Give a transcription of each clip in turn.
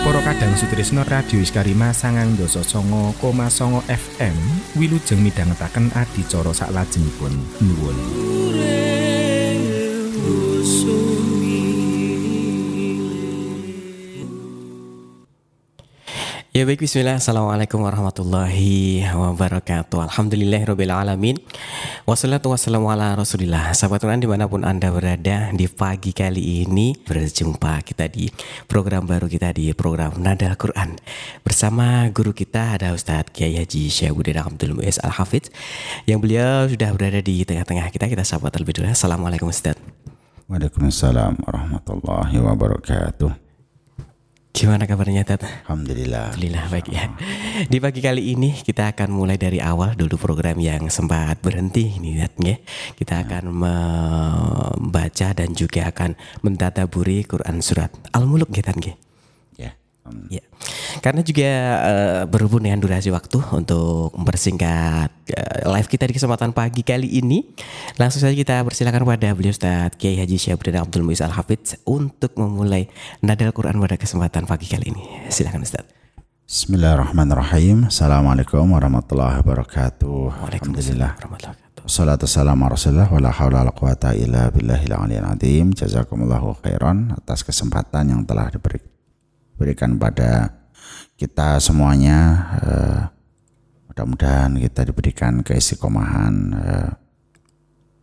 Para kadang Sutrisno Radio Iskarima sangang doso songo koma songo FM Wilujeng midhangetaken adicara saklajengipun. Nuwun Ya baik bismillah. Assalamualaikum warahmatullahi wabarakatuh. Alhamdulillahirrabbilalamin Wassalatu wassalamu ala rasulillah. Sahabat Quran di mana pun anda berada Di pagi kali ini Berjumpa kita di program baru kita Di program Nada Quran. Bersama guru kita ada Ustadz Kiai Haji Syahuddin Abdul Muiz Al-Hafidz Yang beliau sudah berada di tengah-tengah kita. Kita sahabat terlebih dulu Assalamualaikum Ustadz. Waalaikumsalam warahmatullahi wabarakatuh Gimana kabarnya Tat? Alhamdulillah Alhamdulillah baik ya. Di pagi kali ini kita akan mulai dari awal dulu program yang sempat berhenti ini Tat, ya. Kita akan membaca dan juga akan mentadaburi Quran surat Al-Mulk ya Tat, ya. Ya. Karena juga eh, berhubung dengan durasi waktu untuk mempersingkat eh, live kita di kesempatan pagi kali ini, langsung saja kita persilakan pada beliau Ustaz Kiai Haji Syabdin Abdul Muiz Al Hafidz untuk memulai nadal Quran pada kesempatan pagi kali ini. Silakan Ustaz. Bismillahirrahmanirrahim Assalamualaikum warahmatullahi wabarakatuh Alhamdulillah warahmatullahi wabarakatuh. Salatu salam ala rasulullah Wa la hawla wa quwata illa billahil aliyil azim Jazakumullahu khairan Atas kesempatan yang telah diberi, diberikan pada kita semuanya eh, Mudah-mudahan kita diberikan keistiqomahan eh,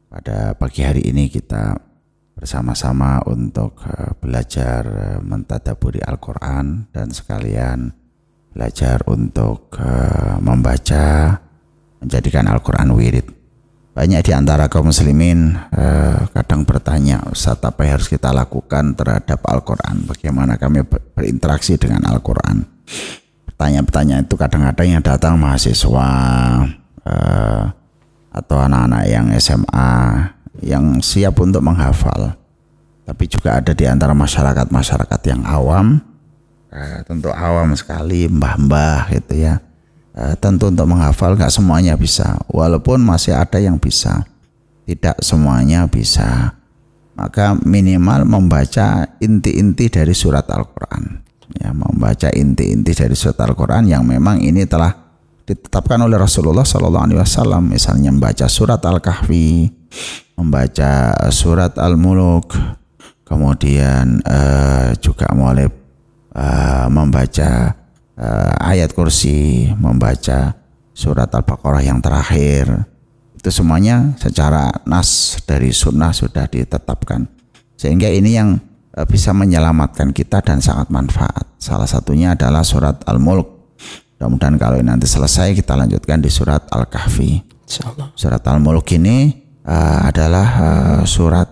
Pada pagi hari ini kita bersama-sama untuk eh, belajar mentadaburi Al-Quran dan sekalian belajar untuk membaca menjadikan Al-Quran wirid. Banyak di antara kaum muslimin eh, kadang bertanya, Ustaz apa yang harus kita lakukan terhadap Al-Quran? Bagaimana kami ber- berinteraksi dengan Al-Quran? Pertanyaan-pertanyaan itu kadang-kadang yang datang mahasiswa eh, atau anak-anak yang SMA yang siap untuk menghafal. Tapi juga ada di antara masyarakat-masyarakat yang awam Eh, tentu awam sekali mbah-mbah gitu ya Eh, tentu untuk menghafal nggak semuanya bisa. Walaupun masih ada yang bisa tidak semuanya bisa. Maka minimal membaca inti-inti dari surat Al-Quran. Ya membaca inti-inti dari surat Al-Quran yang memang ini telah ditetapkan oleh Rasulullah Wasallam. Misalnya membaca surat Al-Kahfi membaca surat Al-Muluk kemudian eh, juga mulai uh, membaca uh, ayat kursi, membaca surat Al-Baqarah yang terakhir. Itu semuanya secara nas dari sunnah sudah ditetapkan. Sehingga ini yang uh, bisa menyelamatkan kita dan sangat manfaat. Salah satunya adalah surat Al-Mulk. Mudah-mudahan kalau ini nanti selesai kita lanjutkan di surat Al-Kahfi. Surat Al-Mulk ini uh, adalah uh, surat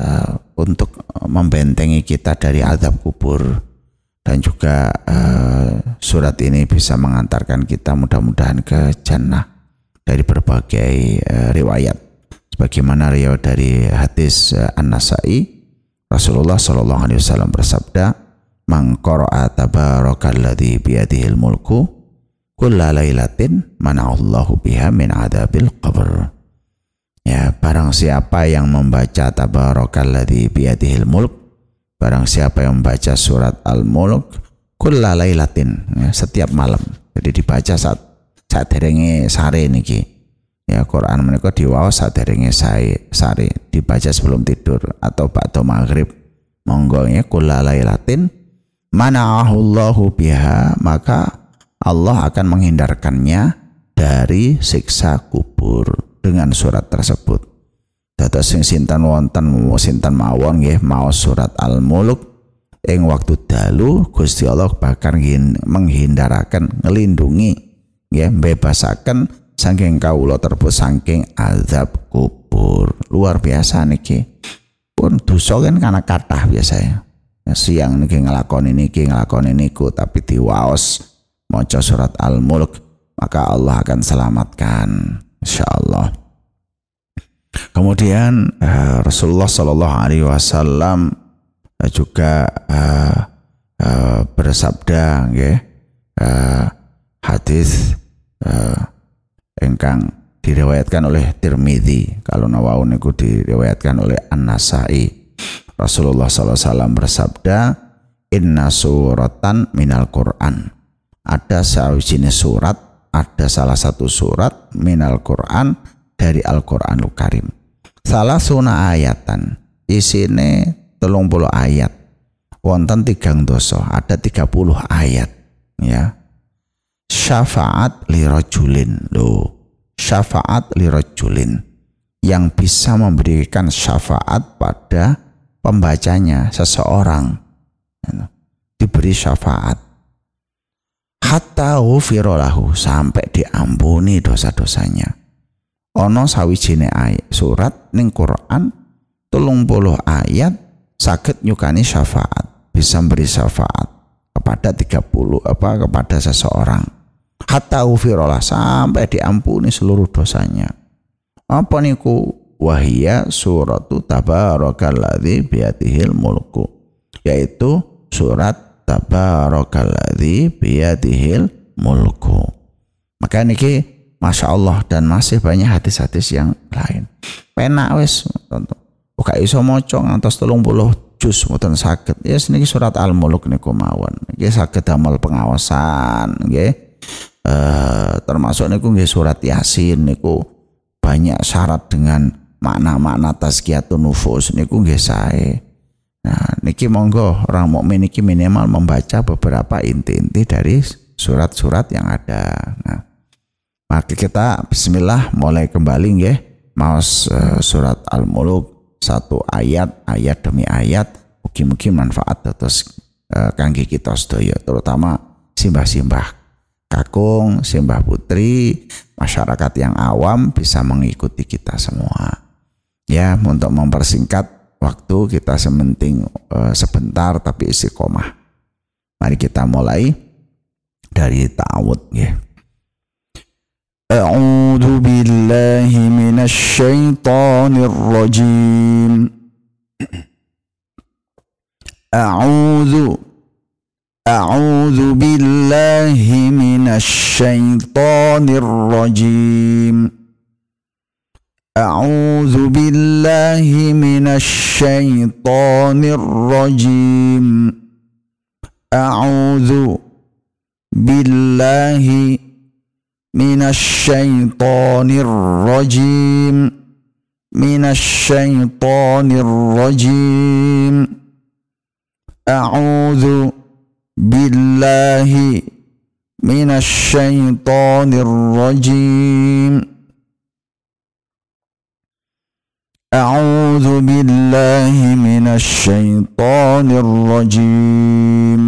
uh, untuk membentengi kita dari azab kubur dan juga uh, surat ini bisa mengantarkan kita mudah-mudahan ke jannah dari berbagai uh, riwayat. Sebagaimana riwayat dari hadis uh, An-Nasai, Rasulullah Shallallahu Alaihi Wasallam bersabda, "Man qara'a tabarakalladzi biyadihil mulku kulla lailatin mana'allahu biha min adabil qabr." Ya, barang siapa yang membaca tabarakalladzi biyadihil mulk barang siapa yang membaca surat Al-Mulk kulla lailatin ya, setiap malam. Jadi dibaca saat saat derenge sare niki. Ya Quran menika diwaos saat derenge sare dibaca sebelum tidur atau ba'da maghrib. Monggo ya kulla lailatin mana'ahullahu biha maka Allah akan menghindarkannya dari siksa kubur dengan surat tersebut. Dados sing sinten wonten sinten mawon nggih maos surat Al-Mulk ing waktu dalu Gusti Allah bakal nghin- menghindaraken ngelindungi nggih bebasaken saking kawula terbus saking azab kubur. Luar biasa niki. Pun dosa kan karena kathah biasanya. Ya, siang niki ngelakoni niki ngelakoni niku tapi diwaos maca surat Al-Mulk maka Allah akan selamatkan insyaallah. Kemudian eh, Rasulullah Shallallahu Alaihi Wasallam eh, juga eh, eh, bersabda, nggih, eh, hadis eh, engkang diriwayatkan oleh Tirmidzi. Kalau nawau niku diriwayatkan oleh An Nasai Rasulullah SAW bersabda inna suratan minal Quran. Ada sawijine surat ada salah satu surat minal Quran dari Al-Quranul Karim. Salah suna ayatan. Isine telung puluh ayat. Wonten tigang doso ada 30 ayat. Ya. Syafaat lirojulin lo syafaat lirojulin yang bisa memberikan syafaat pada pembacanya seseorang. Diberi syafaat. Hatta ghufirallahu sampai diampuni dosa-dosanya ono sawijine ayat surat ning Quran tulung puluh ayat sakit nyukani syafaat bisa memberi syafaat kepada 30 apa kepada seseorang. Hatta ghufirallah sampai diampuni seluruh dosanya. Apa niku? Wahia suratu tabarakalladzi biatihil mulku yaitu surat tabarakalladzi biatihil mulku. Maka niki Masya Allah dan masih banyak hadis-hadis yang lain penak wis Buka iso maca ngantos 30 juz mboten saged. Ya yes, niki surat Al-Mulk niku mawon. Niki saged damel pengawasan nggih. Eh termasuk niku nggih surat Yasin niku banyak syarat dengan makna-makna tazkiyatun nufus niku nggih sae. Nah, niki monggo orang mukmin niki minimal membaca beberapa inti-inti dari surat-surat yang ada. Nah, maka kita bismillah mulai kembali nggih maos uh, surat Al-Mulk satu ayat ayat demi ayat mugi-mugi manfaat terus uh, kangge kita sedaya terutama simbah-simbah kakung, simbah putri, masyarakat yang awam bisa mengikuti kita semua. Ya, untuk mempersingkat waktu kita sementing uh, sebentar tapi istiqomah. Mari kita mulai dari ta'awud ya. أعوذ بالله من الشيطان الرجيم. أعوذ أعوذ بالله من الشيطان الرجيم. أعوذ بالله من الشيطان الرجيم. أعوذ بالله من الشيطان الرجيم من الشيطان الرجيم أعوذ بالله من الشيطان الرجيم أعوذ بالله من الشيطان الرجيم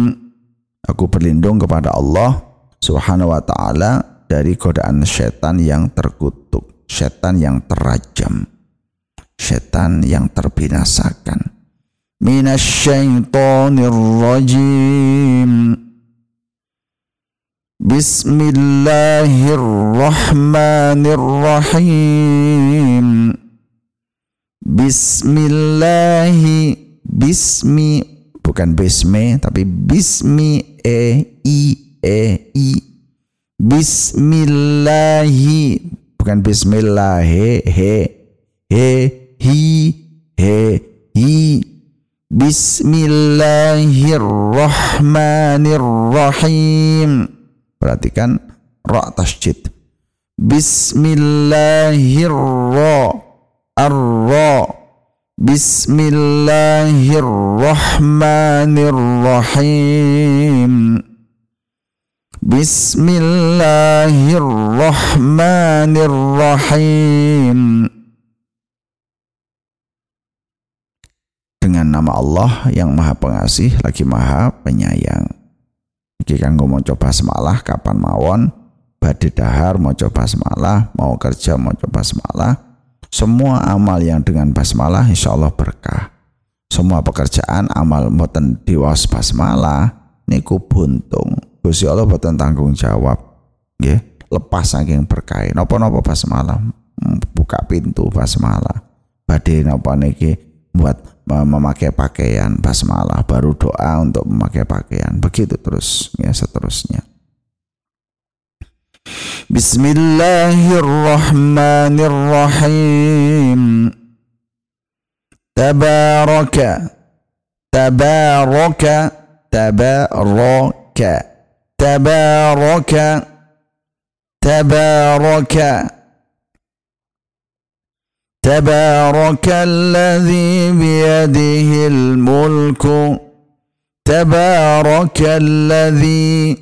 Aku berlindung kepada Allah Subhanahu wa taala dari godaan setan yang terkutuk, setan yang terajam, setan yang terbinasakan. Minasyaitonir rajim. Bismillahirrahmanirrahim. Bismillahi bismi bukan bismi tapi bismi e i e i Bismillahi. Bukan Bismillah he he he hi he hi. Bismillahirrahmanirrahim. Perhatikan ra tasjid. Bismillahirrahmanirrahim Bismillahirrahmanirrahim Bismillahirrahmanirrahim. Dengan nama Allah yang maha pengasih lagi maha penyayang. Iki kanggo mau coba semalah kapan mawon? Badi dahar mau coba semalah. Mau kerja mau coba semalah. Semua amal yang dengan basmalah insya Allah berkah. Semua pekerjaan amal mboten diwas basmalah Niku buntung Gusti Allah boten tanggung jawab nggih. Lepas saking berkah napa-napa pas malam? Buka pintu pas malam. Badhe napa niki buat memakai pakaian pas malam. Baru doa untuk memakai pakaian. Begitu terus ya seterusnya. Bismillahirrahmanirrahim. Tabaraka. Tabaraka. Tabaraka. تبارك تبارك تبارك الذي بيده الملك تبارك الذي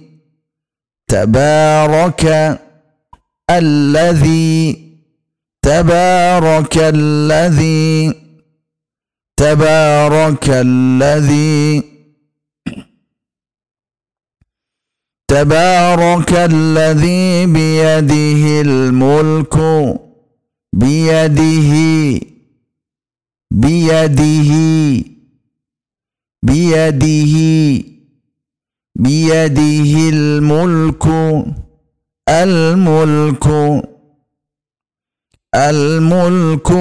تبارك الذي تبارك الذي تبارك الذي. تبارك الذي بيده الملك بيده بيده بيده بيده الملك الملك الملك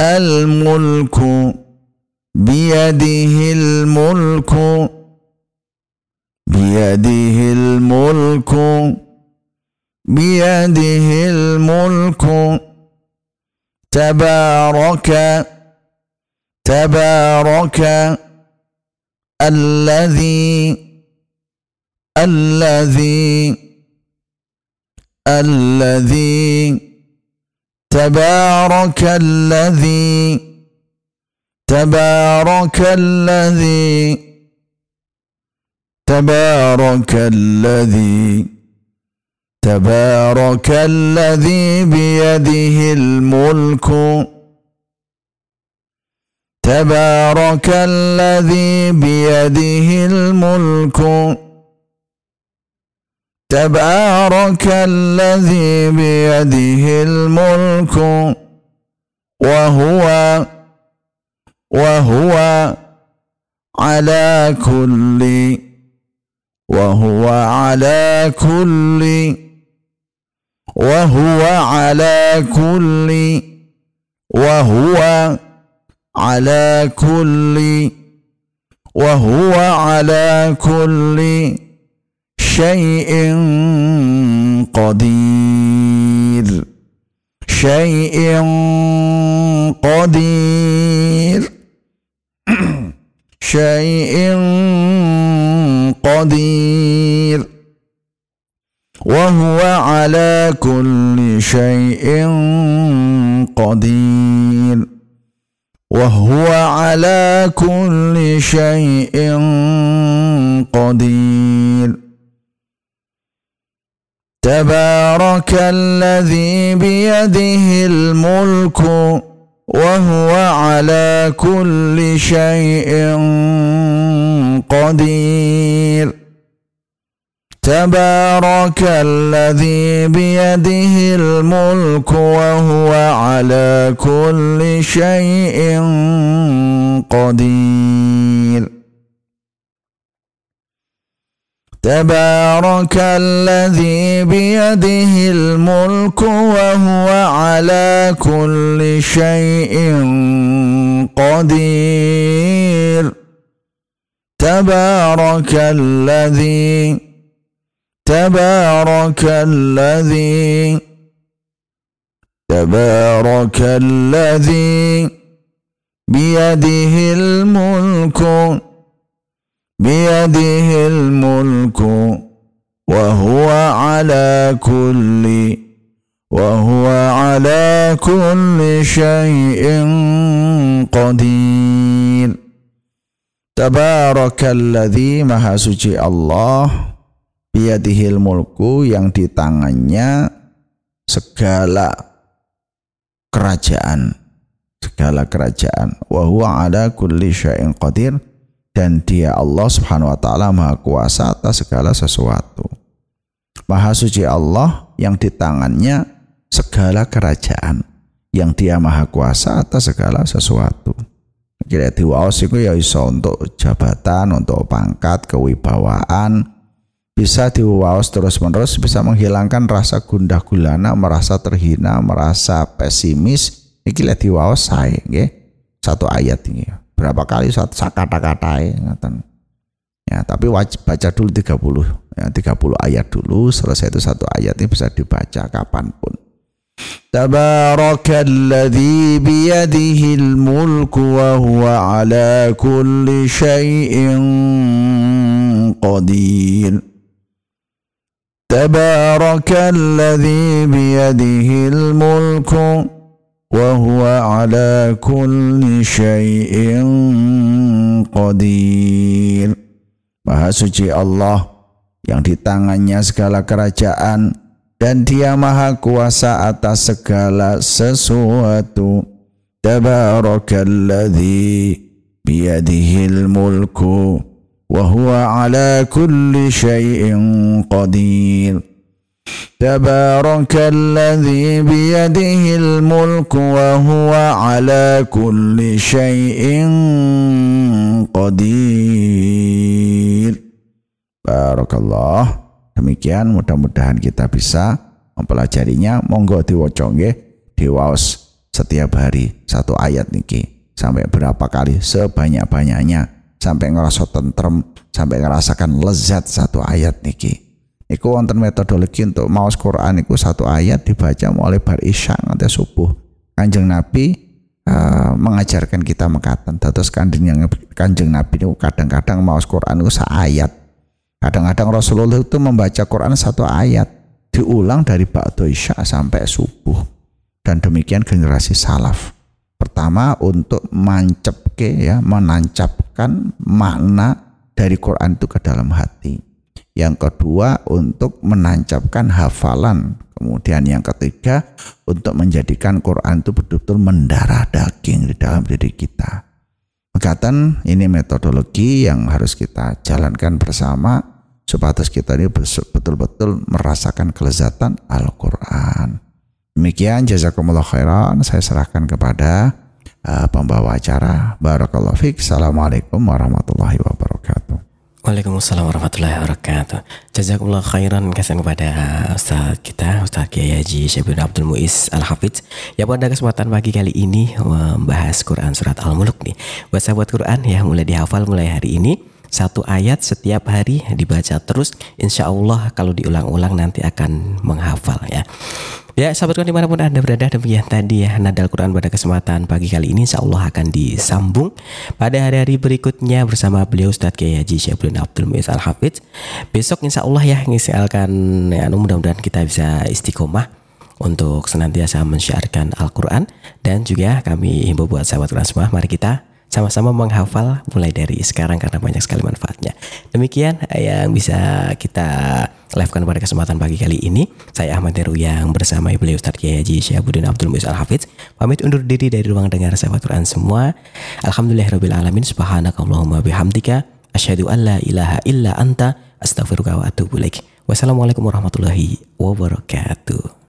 الملك بيده الملك. بيده الملك بيده الملك. تبارك تبارك الذي الذي الذي. تبارك الذي تبارك الذي. تبارك الذي تبارك الذي بيده الملك تبارك الذي بيده الملك تبارك الذي بيده الملك وهو وهو على كل وهو على كل وهو على كل وهو على كل وهو على كل شيء قدير شيء قدير شيء قدير. وهو على كل شيء قدير. وهو على كل شيء قدير. تبارك الذي بيده الملك. وهو على كل شيء قدير. تبارك الذي بيده الملك وهو على كل شيء قدير. تبارك الذي بيده الملك وهو على كل شيء قدير. تبارك الذي تبارك الذي تبارك الذي بيده الملك بيده الملك وهو على كل وهو على كل شيء قدير. تبارك الذي maha suci Allah biyadihil mulku yang di tangannya segala kerajaan. Segala kerajaan. Wa huwa ala kulli syai'in qadir. Dan dia Allah Subhanahu wa taala maha kuasa atas segala sesuatu. Maha suci Allah yang di tangannya segala kerajaan. Yang dia maha kuasa atas segala sesuatu. Kira diwaos itu ya iso untuk jabatan untuk pangkat kewibawaan bisa diwawas terus-menerus bisa menghilangkan rasa gundah gulana, merasa terhina, merasa pesimis. Iki lek diwawas saya nggih. Satu ayat ini. Berapa kali satu kata-kata ngaten. Ya, tapi wajib baca dulu 30. Ya, 30 ayat dulu, selesai itu satu ayat ini bisa dibaca kapan pun. Tabarakalladzi biyadihil mulku wa huwa ala kulli syai'in qadir. تبارك الذي بيده الملك وهو على كل شيء قدير Maha suci Allah yang di tangannya segala kerajaan dan dia maha kuasa atas segala sesuatu. Tabarakalladzi biyadihil mulku wa huwa ala kulli syai'in qadir. تبارك الذي بيده الملك وهو على كل شيء قدير بارك الله demikian mudah-mudahan kita bisa mempelajarinya monggo diwaca nggih diwaos setiap hari satu ayat niki sampai berapa kali sebanyak-banyaknya sampai ngerasa tentrem sampai ngerasakan lezat satu ayat niki Iku wonten metodologi untuk maos Quran iku satu ayat dibaca mulai bar isya nganti subuh. Kanjeng Nabi uh, mengajarkan kita mengatakan terus kanjeng yang kanjeng Nabi itu kadang-kadang maos Quran itu ayat. Kadang-kadang Rasulullah itu membaca Quran satu ayat diulang dari ba'da isya sampai subuh. Dan demikian generasi salaf. Pertama untuk mancepke ya, menancapkan makna dari Quran itu ke dalam hati yang kedua untuk menancapkan hafalan. Kemudian yang ketiga untuk menjadikan Quran itu betul-betul mendarah daging di dalam diri kita. Mengatakan ini metodologi yang harus kita jalankan bersama supaya kita ini betul-betul merasakan kelezatan Al-Quran. Demikian jazakumullah khairan saya serahkan kepada uh, pembawa acara. Barakallahu fiik. Assalamualaikum warahmatullahi wabarakatuh. Waalaikumsalam warahmatullahi wabarakatuh. Jazakumullah khairan kasih kepada Ustaz kita, Ustaz Kiai Haji Syabir Abdul Muiz Al-Hafidz. Ya pada kesempatan pagi kali ini membahas Quran Surat Al-Mulk nih. Buat sahabat Quran ya mulai dihafal mulai hari ini. Satu ayat setiap hari dibaca terus. Insya Allah kalau diulang-ulang nanti akan menghafal ya. Ya sahabat Quran di mana pun anda berada demikian tadi ya Nadal Quran pada kesempatan pagi kali ini Insya Allah akan disambung pada hari-hari berikutnya bersama beliau Ustadz Kiai Haji Syabrin Abdul Muiz Al Hafidz Besok Insya Allah ya ngisialkan ya, mudah-mudahan kita bisa istiqomah untuk senantiasa mensyiarkan Al-Quran. Dan juga kami himbau buat sahabat Quran semua mari kita sama-sama menghafal mulai dari sekarang karena banyak sekali manfaatnya. Demikian yang bisa kita livekan pada kesempatan pagi kali ini. Saya Ahmad Heru yang bersama beliau Ustaz Kiai Haji Syabuddin Abdul Muiz Al-Hafidz pamit undur diri dari ruang dengar sahabat Quran semua. Alhamdulillahirabbil alamin subhanakallahumma bihamdika asyhadu an la ilaha illa anta astaghfiruka wa atubu. Wassalamualaikum warahmatullahi wabarakatuh.